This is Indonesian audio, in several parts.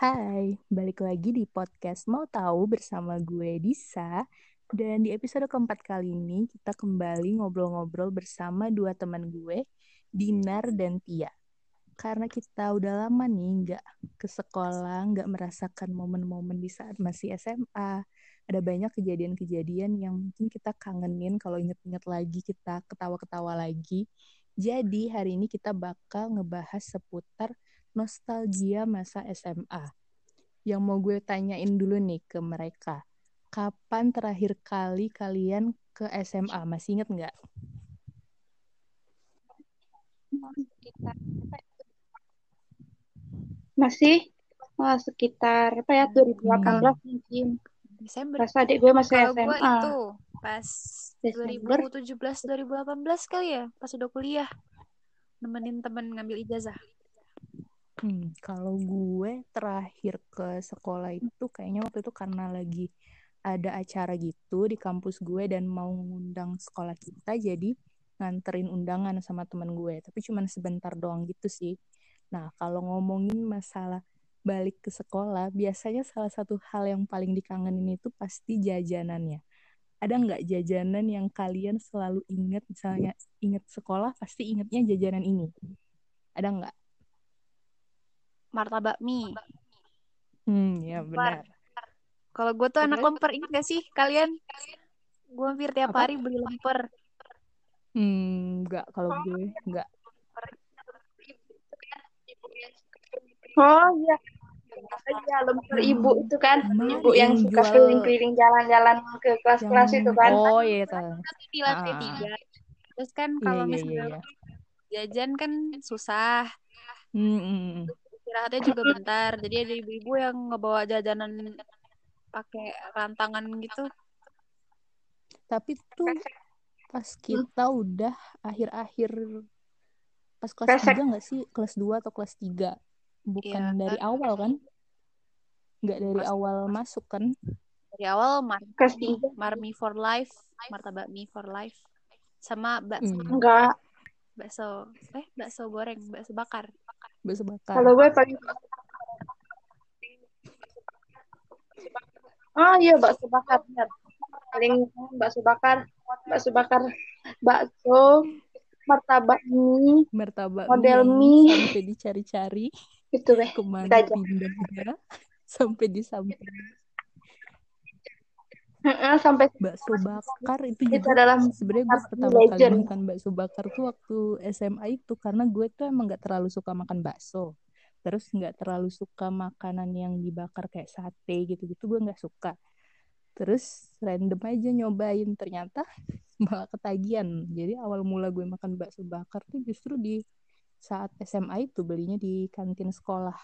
Hai, balik lagi di podcast Mau Tahu bersama gue Disa. Dan di episode keempat kali ini kita kembali ngobrol-ngobrol bersama dua teman gue, Dinar dan Tia. Karena kita udah lama nih nggak ke sekolah, nggak merasakan momen-momen di saat masih SMA. Ada banyak kejadian-kejadian yang mungkin kita kangenin kalau inget-inget lagi, kita ketawa-ketawa lagi. Jadi hari ini kita bakal ngebahas seputar nostalgia masa SMA. Yang mau gue tanyain dulu nih ke mereka. Kapan terakhir kali kalian ke SMA? Masih inget nggak? Masih oh, sekitar apa ya 2018 hmm. mungkin. Desember. Pas adik gue masih Kalau SMA. gue itu pas Desember. 2017 2018 kali ya, pas udah kuliah. Nemenin temen ngambil ijazah. Hmm, kalau gue terakhir ke sekolah itu kayaknya waktu itu karena lagi ada acara gitu di kampus gue dan mau ngundang sekolah kita jadi nganterin undangan sama teman gue. Tapi cuman sebentar doang gitu sih. Nah kalau ngomongin masalah balik ke sekolah biasanya salah satu hal yang paling dikangenin itu pasti jajanannya. Ada nggak jajanan yang kalian selalu inget misalnya inget sekolah pasti ingetnya jajanan ini. Ada nggak Martabak mie. Hmm, ya benar. Kalau gue tuh anak lemper, ingat gak sih kalian? Gue hampir tiap Apa? hari beli lemper. Hmm, enggak kalau gue enggak. Oh iya. Iya, lemper ibu itu kan. Ibu yang yang suka keliling-keliling jalan-jalan ke kelas-kelas Yang- itu kan. Oh iya tuh di lantai tiga. Terus kan Iya kalau iya misalnya iya. jajan kan susah. Hmm, hmm, hmm. Istirahatnya juga bentar. Jadi ada ibu-ibu yang ngebawa jajanan pakai rantangan gitu. Tapi tuh pas kita udah akhir-akhir pas kelas Pesek. 3 enggak sih? Kelas 2 atau kelas 3? Bukan Iya. dari awal kan? Enggak dari awal masuk kan? Dari awal mar marmi for life, martabak mie for life, sama bakso, Hmm. Enggak. bakso, eh bakso goreng, bakso bakar. Bakso bakar. Kalau gue paling Oh iya bakso bakar benar. Paling bakso bakar, bakso bakar, bakso, martabak mie, Martabak model mie mie. sampai dicari-cari itu weh. ke mana Kita aja. pindahnya sampai Heeh, sampai bakso bakar itu itu juga adalah sebenarnya gue pertama kali legend. makan bakso bakar tuh waktu SMA itu karena gue tuh emang nggak terlalu suka makan bakso. Terus nggak terlalu suka makanan yang dibakar kayak sate gitu-gitu gue nggak suka. Terus random aja nyobain ternyata malah ketagihan. Jadi awal mula gue makan bakso bakar tuh justru di saat SMA itu belinya di kantin sekolah.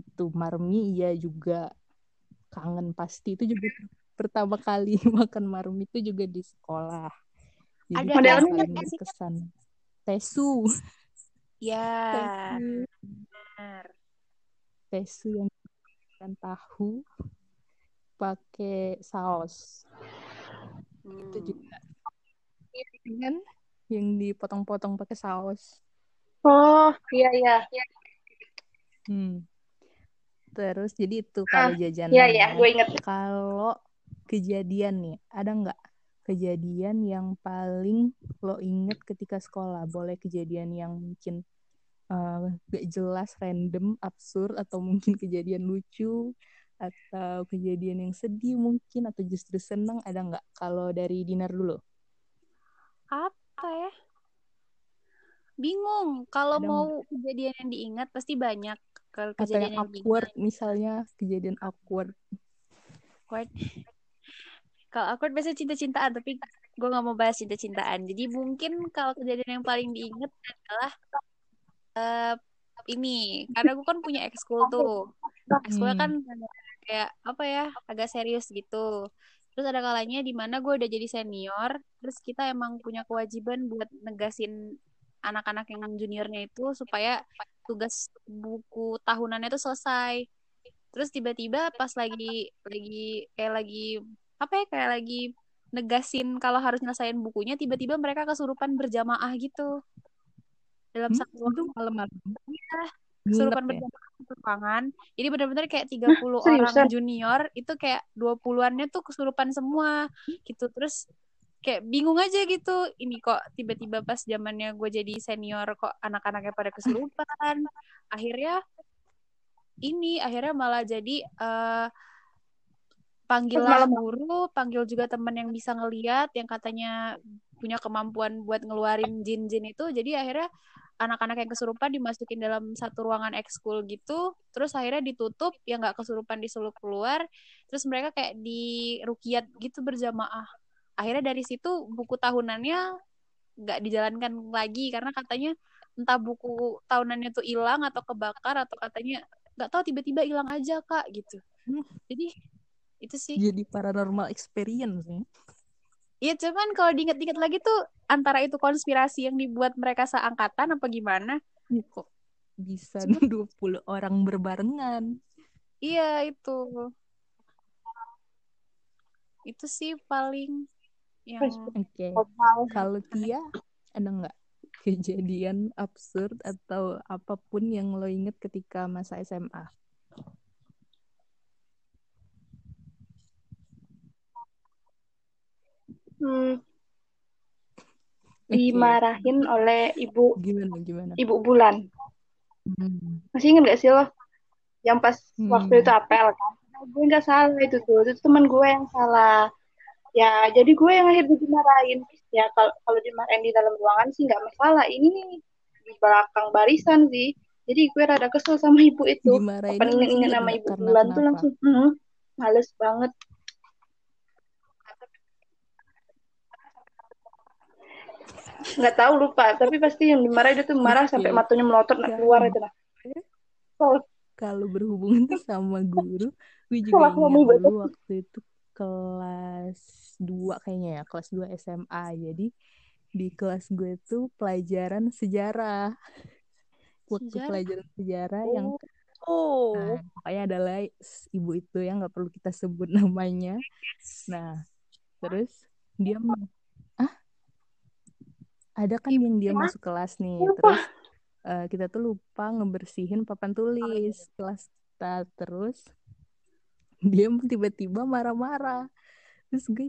Itu marmi iya juga kangen pasti itu juga pertama kali makan marmi itu juga di sekolah jadi Ada itu yang modelnya berkesan tesu Ya, tesu benar. tesu yang dan tahu pakai saus itu Hmm. juga kan yang dipotong-potong pakai saus Oh iya iya. hmm. terus jadi itu Ah, kalau jajanan Iya iya, ya. gue inget. kalau kejadian nih ada nggak kejadian yang paling lo inget ketika sekolah boleh kejadian yang mungkin eh, gak jelas random absurd atau mungkin kejadian lucu atau kejadian yang sedih mungkin atau justru seneng ada nggak kalau dari dinar dulu Apa ya? Bingung. Kalau Ada mau kejadian yang diingat pasti banyak. Kalau atau kejadian yang yang diingat awkward misalnya kejadian awkward awkward. Kalau awkward biasanya cinta-cintaan, tapi gue nggak mau bahas cinta-cintaan. Jadi mungkin kalau kejadian yang paling diingat adalah eh ini, karena gue kan punya ekskul tuh. Ekskulnya kan kayak apa ya, agak serius gitu. Terus ada kalanya di mana gue udah jadi senior, terus kita emang punya kewajiban buat negasin anak-anak yang juniornya itu supaya tugas buku tahunannya itu selesai. Terus tiba-tiba pas lagi lagi kayak lagi apa ya kayak lagi negasin kalau harus nyelesain bukunya tiba-tiba mereka kesurupan berjamaah gitu dalam Hmm, satu waktu malam-malam. Iya. kesurupan ya? berjamaah di ruangan. Jadi benar-benar kayak 30 orang seriusan? junior itu kayak 20-annya tuh kesurupan semua gitu. Terus kayak bingung aja gitu. Ini kok tiba-tiba pas zamannya gue jadi senior kok anak-anaknya pada kesurupan. Akhirnya ini akhirnya malah jadi eh panggillah malam- guru, panggil juga teman yang bisa ngeliat, yang katanya punya kemampuan buat ngeluarin jin-jin itu. Jadi akhirnya anak-anak yang kesurupan dimasukin dalam satu ruangan ekskul gitu. Terus akhirnya ditutup, yang nggak kesurupan disuruh keluar. Terus mereka kayak di rukiat gitu berjamaah. Akhirnya dari situ buku tahunannya nggak dijalankan lagi karena katanya entah buku tahunannya tuh hilang atau kebakar atau katanya nggak tahu tiba-tiba hilang aja kak gitu. Hmm. Jadi itu sih. Jadi paranormal experience ya. Iya cuman kalau diinget-inget lagi tuh antara itu konspirasi yang dibuat mereka seangkatan apa gimana? Ih, Kok bisa 20 orang berbarengan. Iya itu. Itu sih paling yang Oke. Total. Kalau Tia ada nggak kejadian absurd atau apa pun yang lo inget ketika masa SMA? Hmm, dimarahin oleh ibu Gimana gimana? ibu Bulan. Hmm. Masih inget gak sih lo? Yang pas Hmm. waktu itu apel kan? Nah, gue nggak salah itu tuh, itu teman gue yang salah. Ya, jadi gue yang akhirnya dimarahin. Ya, kalau kalau dimarahin di dalam ruangan sih nggak masalah. Ini di belakang barisan sih. Jadi gue rada kesel sama ibu itu. Dimarahin inget-inget nama ibu Bulan tuh langsung, hmm, males banget. Nggak tahu lupa, tapi pasti yang dimarahin itu marah sampai Oke. matanya melotot nak Ya. keluar itu. Oh, kalau berhubungan tuh sama guru, gue juga ingat dulu waktu itu kelas 2 kayaknya ya, kelas 2 SMA. Jadi di kelas gue tuh pelajaran sejarah. Waktu Sejarah? pelajaran sejarah yang oh Nah, pokoknya adalah ibu itu yang nggak perlu kita sebut namanya. Nah, terus dia ada kan yang dia masuk kelas nih, terus eh, kita tuh lupa ngebersihin papan tulis kelas kita, terus dia tiba-tiba marah-marah. Terus gue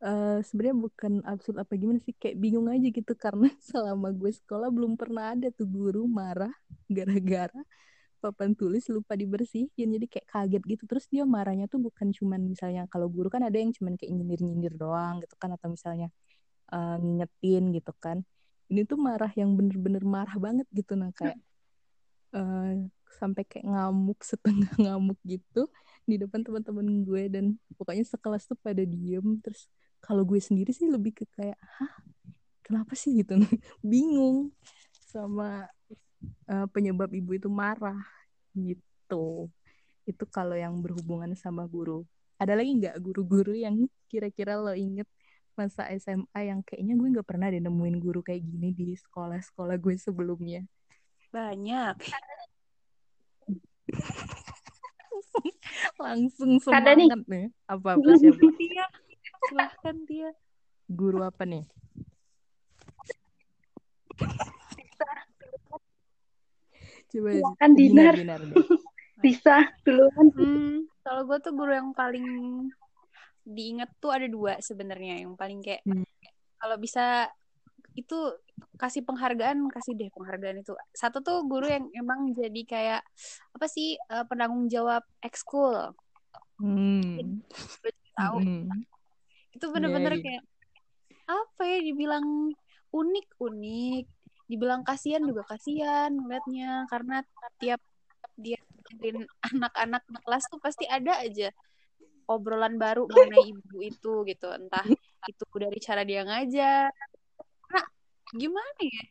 eh, sebenarnya bukan absurd apa gimana sih, kayak bingung aja gitu karena selama gue sekolah belum pernah ada tuh guru marah gara-gara papan tulis lupa dibersihin. Jadi kayak kaget gitu. Terus dia marahnya tuh bukan cuman misalnya kalau guru kan ada yang cuman kayak nyindir-nyindir doang gitu kan atau misalnya eh, ngingetin gitu kan. Ini tuh marah yang bener-bener marah banget gitu nah kayak eh, sampai kayak ngamuk setengah ngamuk gitu di depan teman-teman gue. Dan pokoknya sekelas tuh pada diem. Terus kalau gue sendiri sih lebih ke kayak hah? Kenapa sih? gitu. Bingung sama eh, penyebab ibu itu marah gitu. Itu kalau yang berhubungan sama guru. Ada lagi nggak guru-guru yang kira-kira lo inget masa SMA yang kayaknya gue nggak pernah deh nemuin guru kayak gini di sekolah-sekolah gue sebelumnya banyak. langsung nih. semangat nih apa apa siapa Tia, silahkan Tia. guru apa nih coba Silakan, Dinar. Dinar. Bisa duluan. Hmm, kalau gue tuh guru yang paling diinget tuh ada dua sebenarnya yang paling kayak Hmm. kalau bisa itu kasih penghargaan kasih deh penghargaan itu satu tuh guru yang emang jadi kayak apa sih eh, penanggung jawab ekskul hmm. tahu Hmm. itu bener-bener Iya, iya. kayak apa ya dibilang unik unik dibilang kasihan juga kasihan ngeliatnya karena tiap dia anak-anak kelas tuh pasti ada aja obrolan baru mengenai ibu itu gitu. Entah itu dari cara dia ngajar. Karena gimana ya?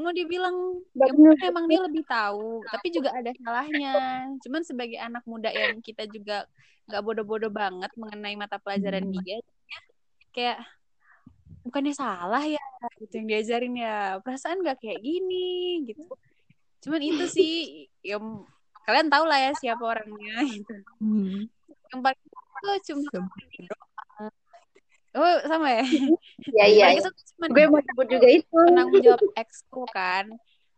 Mau dibilang ya mungkin emang dia lebih tahu tapi juga ada salahnya. Cuman sebagai anak muda yang kita juga nggak bodoh-bodoh banget mengenai mata pelajaran Hmm. dia kayak bukannya salah ya gitu yang diajarin ya? Perasaan nggak kayak gini gitu. Cuman itu sih ya kalian tahu lah ya siapa orangnya gitu. Hmm. Yang paling itu cuma Sem- oh sama ya Iya, iya. Cuma Gue mau sebut juga itu. penanggung jawab ekskul kan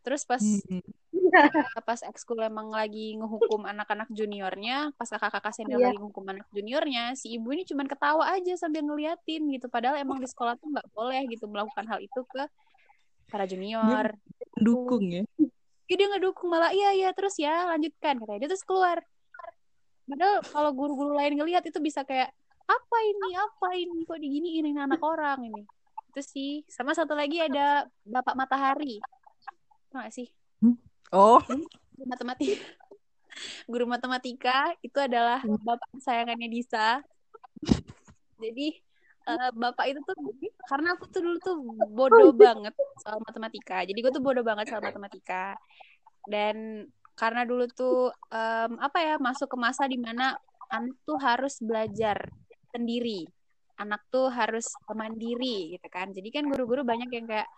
terus pas Hmm. pas ekskul emang lagi ngehukum anak-anak juniornya pas kakak-kakak senior Iya. lagi ngehukum anak juniornya si ibu ini cuman ketawa aja sambil ngeliatin gitu padahal emang di sekolah tuh nggak boleh gitu melakukan hal itu ke para junior Dukung ya. Iya dia ngedukung malah iya iya terus ya lanjutkan katanya dia terus keluar padahal kalau guru-guru lain ngelihat itu bisa kayak apa ini? Apa ini? Kok diginiin ini anak orang ini? Itu sih. Sama satu lagi ada bapak matahari. Tau gak sih? Oh, guru matematika guru matematika itu adalah bapak kesayangannya Disa. Jadi eh, bapak itu tuh karena aku tuh dulu tuh bodoh banget soal matematika. Jadi gue tuh bodoh banget soal matematika. Dan karena dulu tuh em, apa ya masuk ke masa di mana anak tuh harus belajar sendiri. Anak tuh harus mandiri gitu kan. Jadi kan guru-guru banyak yang kayak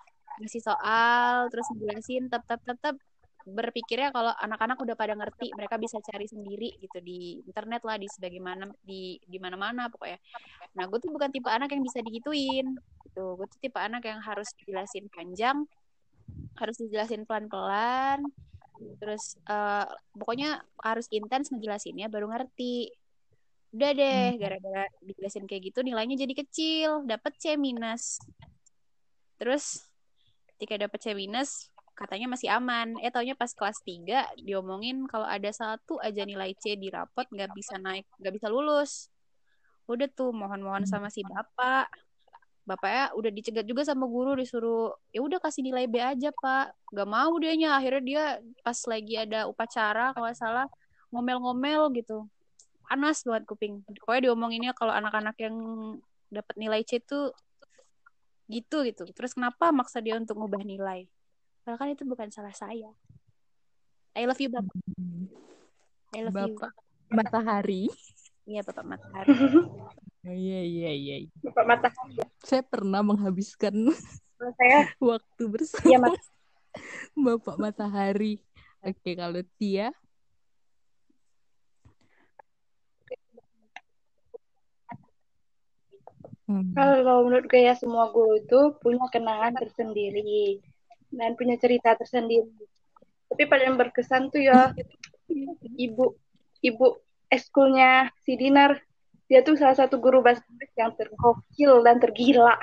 ngasih soal terus ngejelasin tetap tetap berpikirnya kalau anak-anak udah pada ngerti mereka bisa cari sendiri gitu di internet lah di sebagaimana di di mana-mana pokoknya. Nah gue tuh bukan tipe anak yang bisa digituin gitu. Gue tuh tipe anak yang harus dijelasin panjang harus dijelasin pelan-pelan terus eh, pokoknya harus intens ngejelasinnya baru ngerti. Udah deh Hmm. gara-gara dijelasin kayak gitu nilainya jadi kecil dapet C minus. Terus ketika dapet C minus katanya masih aman. Eh taunya pas kelas 3 diomongin kalau ada satu aja nilai C di rapot nggak bisa naik nggak bisa lulus. Udah tuh mohon-mohon sama si bapak bapaknya udah dicegat juga sama guru disuruh ya udah kasih nilai B aja pak. Nggak mau dianya. Akhirnya dia pas lagi ada upacara kalau salah ngomel-ngomel gitu. Panas banget kuping. Pokoknya diomonginnya kalau anak-anak yang dapat nilai C tuh gitu gitu. Terus kenapa maksa dia untuk ngubah nilai? Padahal kan itu bukan salah saya. I love you bapak I love you. Bapak Matahari. iya bapak matahari Iya, iya, iya. Bapak matahari. Saya pernah menghabiskan saya waktu bersama Iya, Mat. Bapak Matahari. Oke, kalau Tia, Hmm. Kalau menurut gue ya semua guru itu punya kenangan tersendiri dan punya cerita tersendiri. Tapi paling berkesan tuh ya ibu ibu eskulnya si Dinar. Dia tuh salah satu guru bahasa Inggris yang tergokil dan tergila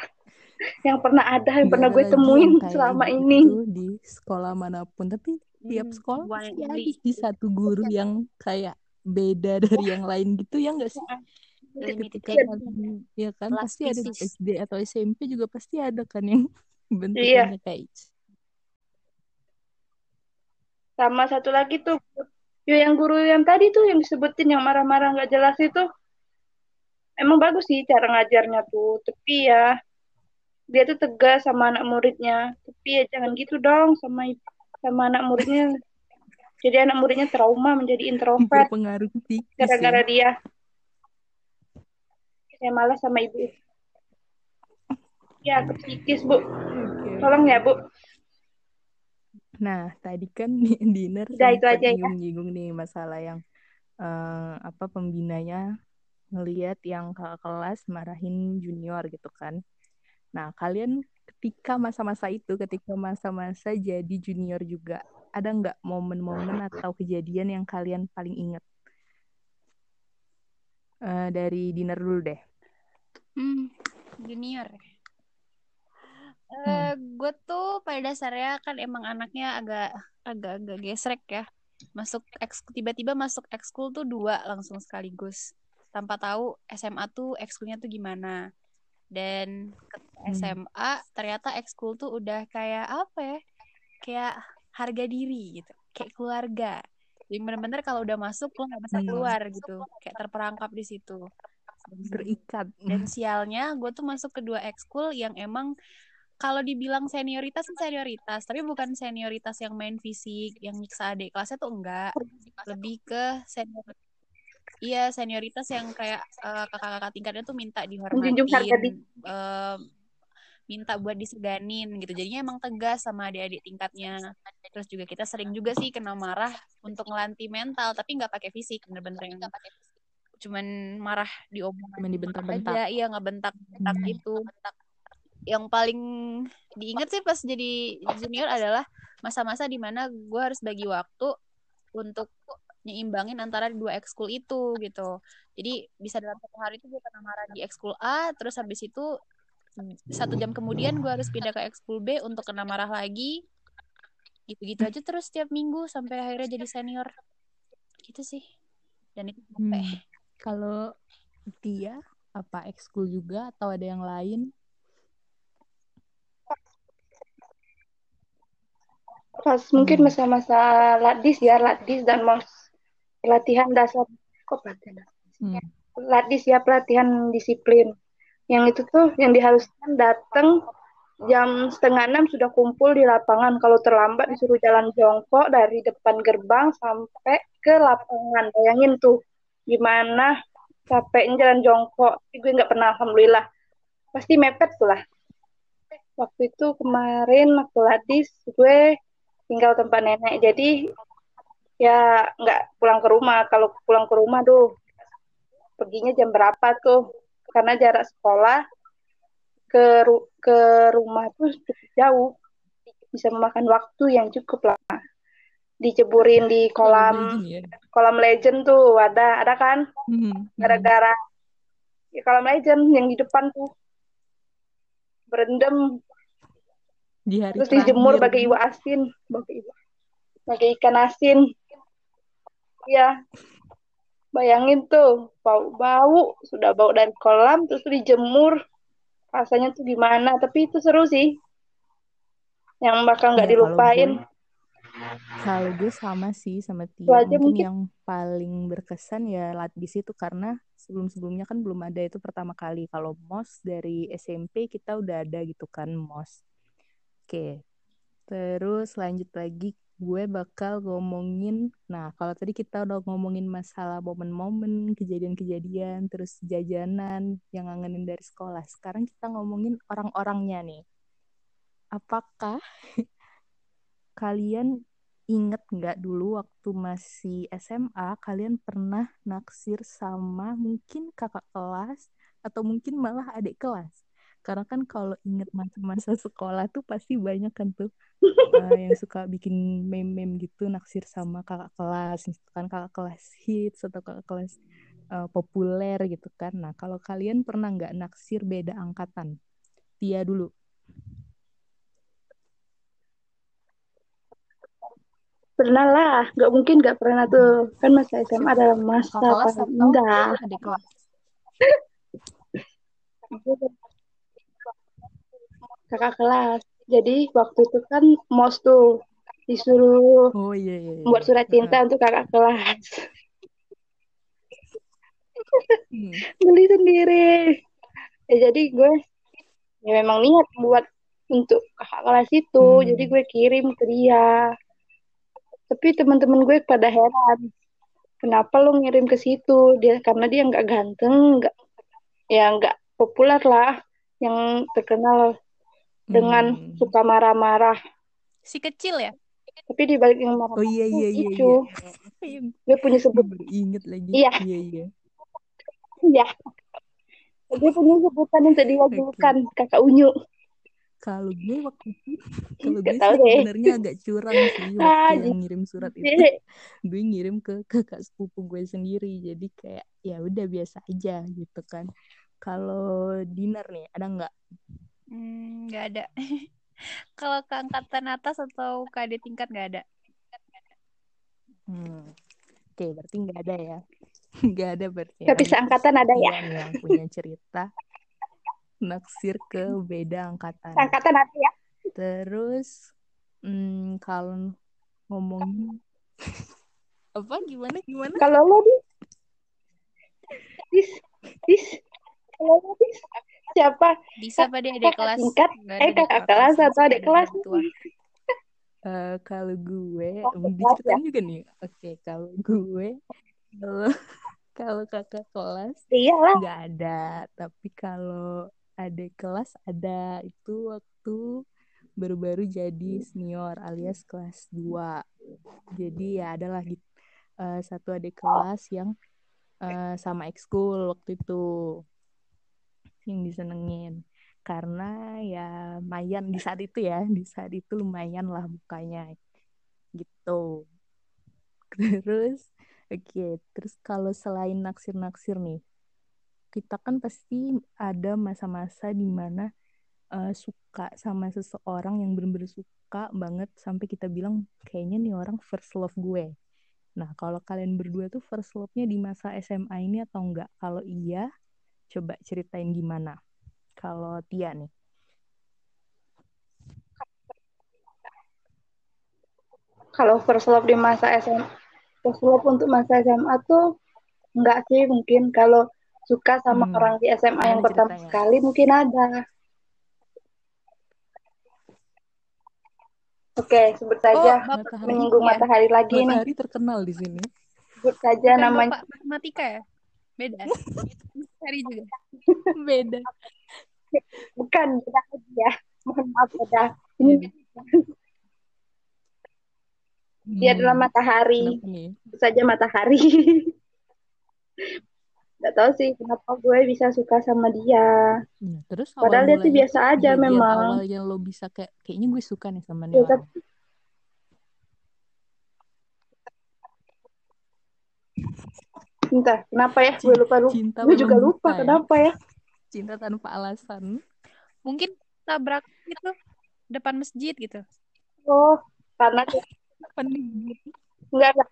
yang pernah ada yang pernah Nggak gue temuin selama gitu ini. di sekolah mana pun. Tapi tiap Hmm, sekolah pasti ada sih satu guru yang kayak beda dari yang lain gitu ya nggak sih? Ketika edition. kalian- ya kan Last pasti ada di. SD atau SMP juga pasti ada kan yang Iya. bentukannya kayak Sama satu lagi tuh yo yang guru yang tadi tuh yang disebutin yang marah-marah nggak jelas itu emang bagus sih cara ngajarnya tuh tapi ya. Dia tuh tegas sama anak muridnya. Tapi ya jangan gitu dong sama sama anak muridnya. Jadi anak muridnya trauma menjadi introvert. Psikis gara-gara ya. dia. Saya malas sama ibu. Ya ke psikis bu tolong ya bu. Nah, tadi kan dinner Udah, itu aja ya. nih masalah yang eh, apa pembinanya ngelihat yang kakak kelas marahin junior gitu kan. Nah, kalian ketika masa-masa itu, ketika masa-masa jadi junior juga, ada nggak momen-momen atau kejadian yang kalian paling ingat? Eh, dari dinner dulu deh. Hmm, junior. Hmm. Eh, gue tuh pada dasarnya kan emang anaknya agak agak agak gesrek ya. Masuk eks tiba-tiba masuk ekskul tuh dua langsung sekaligus. Tanpa tahu SMA tuh ekskulnya tuh gimana. Dan ke Hmm. SMA ternyata ekskul tuh udah kayak apa ya? Kayak harga diri gitu. Kayak keluarga. Jadi bener-bener kalau udah masuk lo nggak bisa Hmm. keluar gitu. Kayak terperangkap di situ. Terikat. Dan sialnya gue tuh masuk ke dua ekskul yang emang kalau dibilang senioritas senioritas, tapi bukan senioritas yang main fisik, yang nyiksa adik kelasnya tuh enggak. Lebih ke senior Iya, senioritas yang kayak eh, kakak-kakak tingkatnya tuh minta Menjunjung harga dihormatin, em, minta buat diseganin gitu. Jadinya emang tegas sama adik-adik tingkatnya. Terus juga kita sering juga sih kena marah untuk ngelanti mental, tapi nggak pakai fisik, bener-bener yang cuman marah di omongan Cuman dibentak-bentak. aja iya ngebentak bentak Hmm. itu yang paling diingat sih pas jadi junior adalah masa-masa di mana gue harus bagi waktu untuk nyeimbangin antara dua ekskul itu gitu jadi bisa dalam satu hari itu gue kena marah di ekskul A terus habis itu satu jam kemudian gue harus pindah ke ekskul B untuk kena marah lagi gitu-gitu aja terus setiap minggu sampai akhirnya jadi senior gitu sih dan itu sampai Hmm. Kalau dia apa ekskul juga atau ada yang lain? Pas mungkin masa-masa latdis ya, latdis dan mos pelatihan dasar kok pelatihan dasar? Hmm. latdis ya pelatihan disiplin. Yang itu tuh yang diharuskan datang jam setengah enam sudah kumpul di lapangan. Kalau terlambat disuruh jalan jongkok dari depan gerbang sampai ke lapangan. Bayangin tuh gimana capeknya jalan jongkok. Gue nggak pernah, alhamdulillah. Pasti mepet tuh lah. Waktu itu kemarin waktu latdis gue tinggal tempat nenek. Jadi ya nggak pulang ke rumah. Kalau pulang ke rumah tuh perginya jam berapa tuh? Karena jarak sekolah ke ru- ke rumah tuh cukup jauh. Bisa memakan waktu yang cukup lama. Diceburin di kolam ya. kolam legend tuh ada ada kan? Hmm, hmm. Gara-gara ya, kolam legend yang di depan tuh berendam di hari terus dijemur pakai iwa asin, pakai iwa, pakai ikan asin. Iya. Bayangin tuh, bau-bau, sudah bau dari kolam, terus dijemur. Rasanya tuh gimana, tapi itu seru sih. Yang bakal nggak Ya, dilupain. kalau gue sama sih sama Tia mungkin mungkin. yang paling berkesan ya latdis itu karena sebelum-sebelumnya kan belum ada itu pertama kali kalau mos dari SMP kita udah ada gitu kan mos oke terus lanjut lagi gue bakal ngomongin nah kalau tadi kita udah ngomongin masalah momen-momen kejadian-kejadian terus jajanan yang ngangenin dari sekolah sekarang kita ngomongin orang-orangnya nih. Apakah kalian inget nggak dulu waktu masih SMA kalian pernah naksir sama mungkin kakak kelas atau mungkin malah adik kelas karena kan kalau inget masa-masa sekolah tuh pasti banyak kan tuh uh, yang suka bikin meme-meme gitu naksir sama kakak kelas misalkan kakak kelas hits atau kakak kelas uh, populer gitu kan. Nah kalau kalian pernah nggak naksir beda angkatan? Tia dulu. Pernah lah, nggak mungkin nggak pernah tuh. Kan masa SMA adalah masa kelas indah. adik kelas Kakak kelas. Jadi waktu itu kan mos tuh disuruh oh iya iya, iya. buat surat cinta untuk kakak kelas. Hmm. Beli sendiri. Ya jadi gue ya memang niat buat untuk kakak kelas itu. Hmm. Jadi gue kirim ke dia. Tapi teman-teman gue pada heran. Kenapa lo ngirim ke situ? Dia karena dia nggak ganteng, nggak ya nggak populer lah, yang terkenal dengan Hmm. suka marah-marah. si kecil ya Tapi di balik yang Oh marah-marah iya tuh iya iya itu, iya. gue punya Gue sebut, baru inget lagi. Iya. Iya iya. ya, dia punya sebutan untuk dia Oke. julukan kakak unyu. Kalau gue waktu itu, kalau gue tahu sih deh. sebenarnya agak curang sih Ah, waktu yang ngirim surat itu. Gue ngirim ke kakak sepupu gue sendiri. Jadi kayak ya udah biasa aja gitu kan. Kalau dinner nih ada nggak? Hmm, nggak ada kalau ke angkatan atas atau adik tingkat nggak ada Hmm. Oke berarti nggak ada ya. Nggak ada berarti. tapi Lanjut. seangkatan ada ya. Yang punya cerita naksir ke beda angkatan. Seangkatan ada ya. Terus hmm, kalau ngomongin apa gimana gimana? Kalau lo dis, dis, dis, kalau lo dis, siapa? bisa adik Kakak kelas tingkat? Ada Eh kakak kelas yang atau adik kelas? Eh, kalau gue Oh, diceritain juga nih. Oke, kalau gue kalau kalau kakak kelas Iyalah. nggak ada, tapi kalau adik kelas ada. Itu waktu baru-baru jadi senior alias kelas 2. Jadi ya adalah gitu eh, satu adik kelas yang eh, sama ekskul waktu itu yang disenengin. karena ya lumayan di saat itu ya di saat itu lumayan lah bukanya gitu terus oke okay. terus kalau selain naksir-naksir nih kita kan pasti ada masa-masa di mana uh, suka sama seseorang yang benar-benar suka banget sampai kita bilang kayaknya nih orang first love gue. Nah, kalau kalian berdua tuh first love-nya di masa SMA ini atau enggak? Kalau iya, coba ceritain gimana. Kalau Tia nih. Kalau first love di masa SMA, first love untuk masa SMA tuh enggak sih mungkin kalau suka sama hmm. orang di SMA yang pertama ceritanya? sekali mungkin ada. Oke, sebut saja oh, matahari. menyinggung ya. matahari lagi matahari nih. Matahari terkenal di sini. Sebut saja Bukan namanya. Bapak matematika ya? Beda. Matahari juga. Beda. Bukan, beda aja ya. Mohon maaf beda. Ini hmm. Dia adalah matahari. Sebut saja matahari. Gak tau sih kenapa gue bisa suka sama dia. Ya, terus padahal dia tuh biasa aja memang. Awal yang lo bisa kayak kayaknya gue suka nih sama dia. Ya, Entah, kenapa ya? Gue lupa lupa. Cinta gue juga lupa ya. kenapa ya? Cinta tanpa alasan. Mungkin tabrak itu depan masjid gitu. Oh, karena dia... Enggak, enggak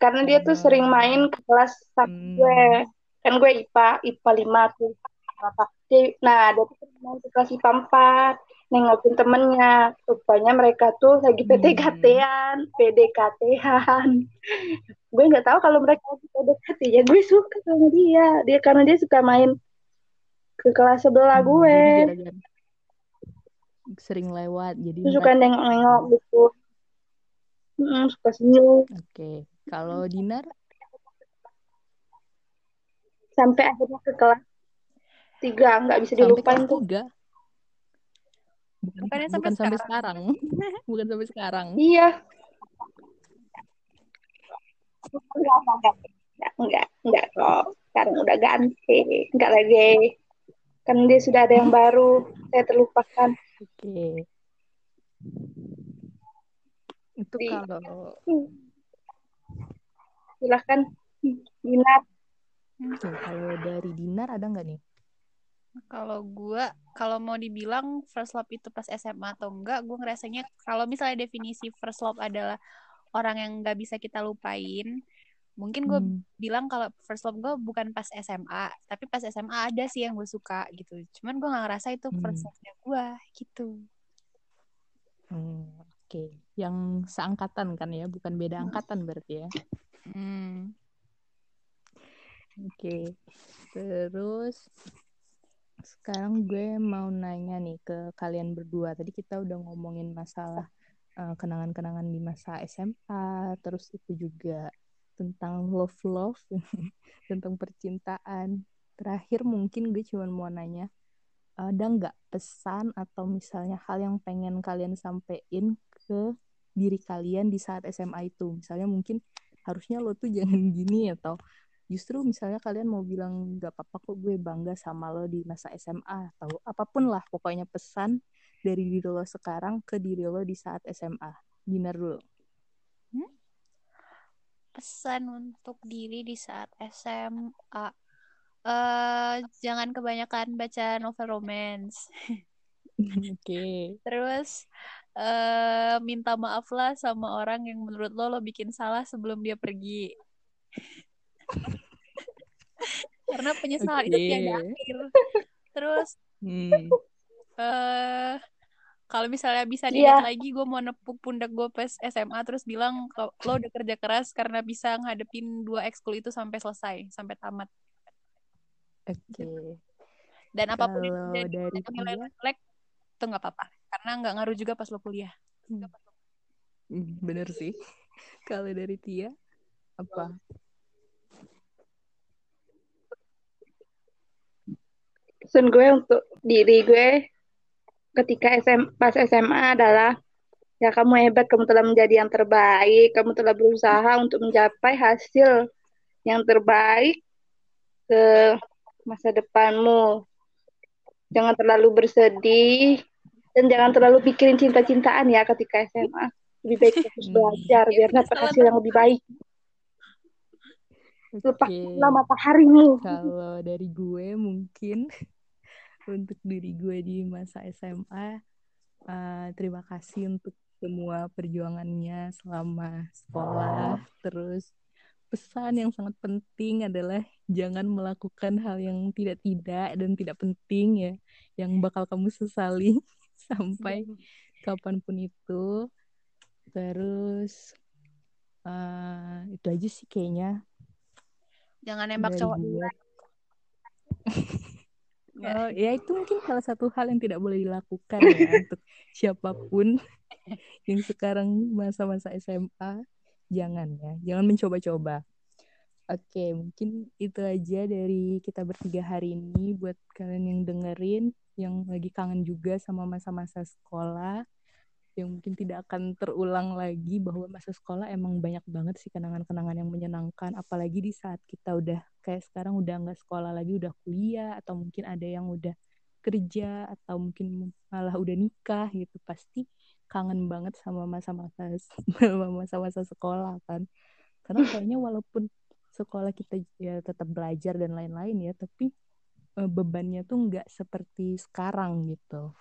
karena dia tuh sering main ke kelas sama hmm. gue kan gue IPA IPA lima tuh apa nah dia tuh sering main ke kelas IPA empat nengokin temennya rupanya mereka tuh lagi hmm. PDKT-an PDKT-an gue nggak tahu kalau mereka lagi PDKT ya gue suka sama dia dia karena dia suka main ke kelas sebelah hmm, gue sering lewat jadi suka nengok-nengok gitu hmm, suka senyum oke okay. Kalau Dinar? Sampai akhirnya ke kelas tiga, nggak bisa dilupain tuh. Tiga. Bukan, Bukannya sampai, bukan sampai sekarang. bukan sampai sekarang. Iya. Enggak, enggak, enggak, enggak kok. Sekarang udah ganti. Enggak lagi. Kan dia sudah ada yang baru. Saya terlupakan. Oke. Okay. Itu kalau silahkan Dinar Oke, kalau dari Dinar ada nggak nih kalau gue kalau mau dibilang first love itu pas SMA atau enggak gue ngerasanya kalau misalnya definisi first love adalah orang yang nggak bisa kita lupain mungkin gue hmm. bilang kalau first love gue bukan pas SMA tapi pas SMA ada sih yang gue suka gitu cuman gue nggak ngerasa itu first hmm. love-nya gue gitu hmm, oke okay. yang seangkatan kan ya bukan beda hmm. angkatan berarti ya Hmm. Oke, okay. terus sekarang gue mau nanya nih ke kalian berdua. Tadi kita udah ngomongin masalah kenangan kenangan-kenangan di masa SMA, terus itu juga tentang love love, tentang percintaan. Terakhir mungkin gue cuma mau nanya, ada nggak pesan atau misalnya hal yang pengen kalian sampein ke diri kalian di saat SMA itu? Misalnya mungkin harusnya lo tuh jangan gini atau justru misalnya kalian mau bilang gak apa-apa kok gue bangga sama lo di masa SMA atau apa pun lah pokoknya pesan dari diri lo sekarang ke diri lo di saat SMA Dinar dulu hmm? pesan untuk diri di saat SMA uh, eh, jangan kebanyakan baca novel romance Oke. Okay. Terus uh, minta maaf lah sama orang yang menurut lo lo bikin salah sebelum dia pergi. Karena penyesalan okay. itu tiada akhir. Terus hmm. Uh, kalau misalnya bisa dilihat yeah. lagi, gue mau nepuk pundak gue pas SMA terus bilang lo udah kerja keras karena bisa ngadepin dua ekskul itu sampai selesai, sampai tamat. Oke. Okay. Dan apa pun yang terjadi, nilai jelek itu nggak apa-apa karena nggak ngaruh juga pas lo kuliah hmm. bener sih kalau dari Tia apa pesan gue untuk diri gue ketika SM, pas SMA adalah ya kamu hebat kamu telah menjadi yang terbaik kamu telah berusaha untuk mencapai hasil yang terbaik ke masa depanmu jangan terlalu bersedih dan jangan terlalu pikirin cinta-cintaan ya ketika SMA. Lebih baik fokus belajar Iya, biar dapat hasil yang lebih baik. Lepaskanlah mataharimu. Kalau dari gue mungkin untuk diri gue di masa SMA, eh, terima kasih untuk semua perjuangannya selama sekolah. Terus pesan yang sangat penting adalah jangan melakukan hal yang tidak-tidak dan tidak penting ya, yang bakal kamu sesali sampai kapan pun itu. Terus eh, itu aja sih kayaknya Jangan nembak dari cowok. Oh, ya itu mungkin salah satu hal yang tidak boleh dilakukan ya untuk siapa pun yang sekarang masa-masa SMA jangan ya, jangan mencoba-coba. Oke, mungkin itu aja dari kita bertiga hari ini. Buat kalian yang dengerin, yang lagi kangen juga sama masa-masa sekolah, yang mungkin tidak akan terulang lagi bahwa masa sekolah emang banyak banget sih kenangan-kenangan yang menyenangkan, apalagi di saat kita udah kayak sekarang udah nggak sekolah lagi, udah kuliah, atau mungkin ada yang udah kerja, atau mungkin malah udah nikah gitu, pasti kangen banget sama masa-masa masa-masa sekolah kan. Karena kayaknya walaupun sekolah kita ya tetap belajar dan lain-lain ya, tapi eh, bebannya tuh nggak seperti sekarang gitu.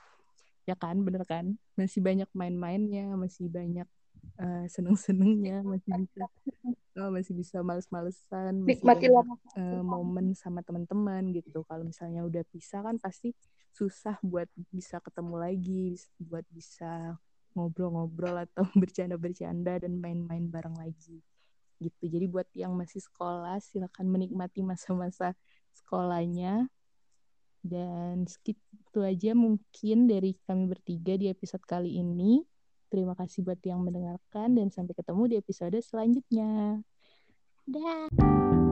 Ya kan, bener kan? Masih banyak main-mainnya, masih banyak eh, seneng-senengnya, masih bisa oh, masih bisa males-malesan, masa eh, momen sama teman-teman gitu. Kalau misalnya udah pisah kan pasti susah buat bisa ketemu lagi, buat bisa ngobrol-ngobrol atau bercanda-bercanda dan main-main bareng lagi gitu. Jadi buat yang masih sekolah silakan menikmati masa-masa sekolahnya dan segitu aja mungkin dari kami bertiga di episode kali ini. Terima kasih buat yang mendengarkan dan sampai ketemu di episode selanjutnya. Dah.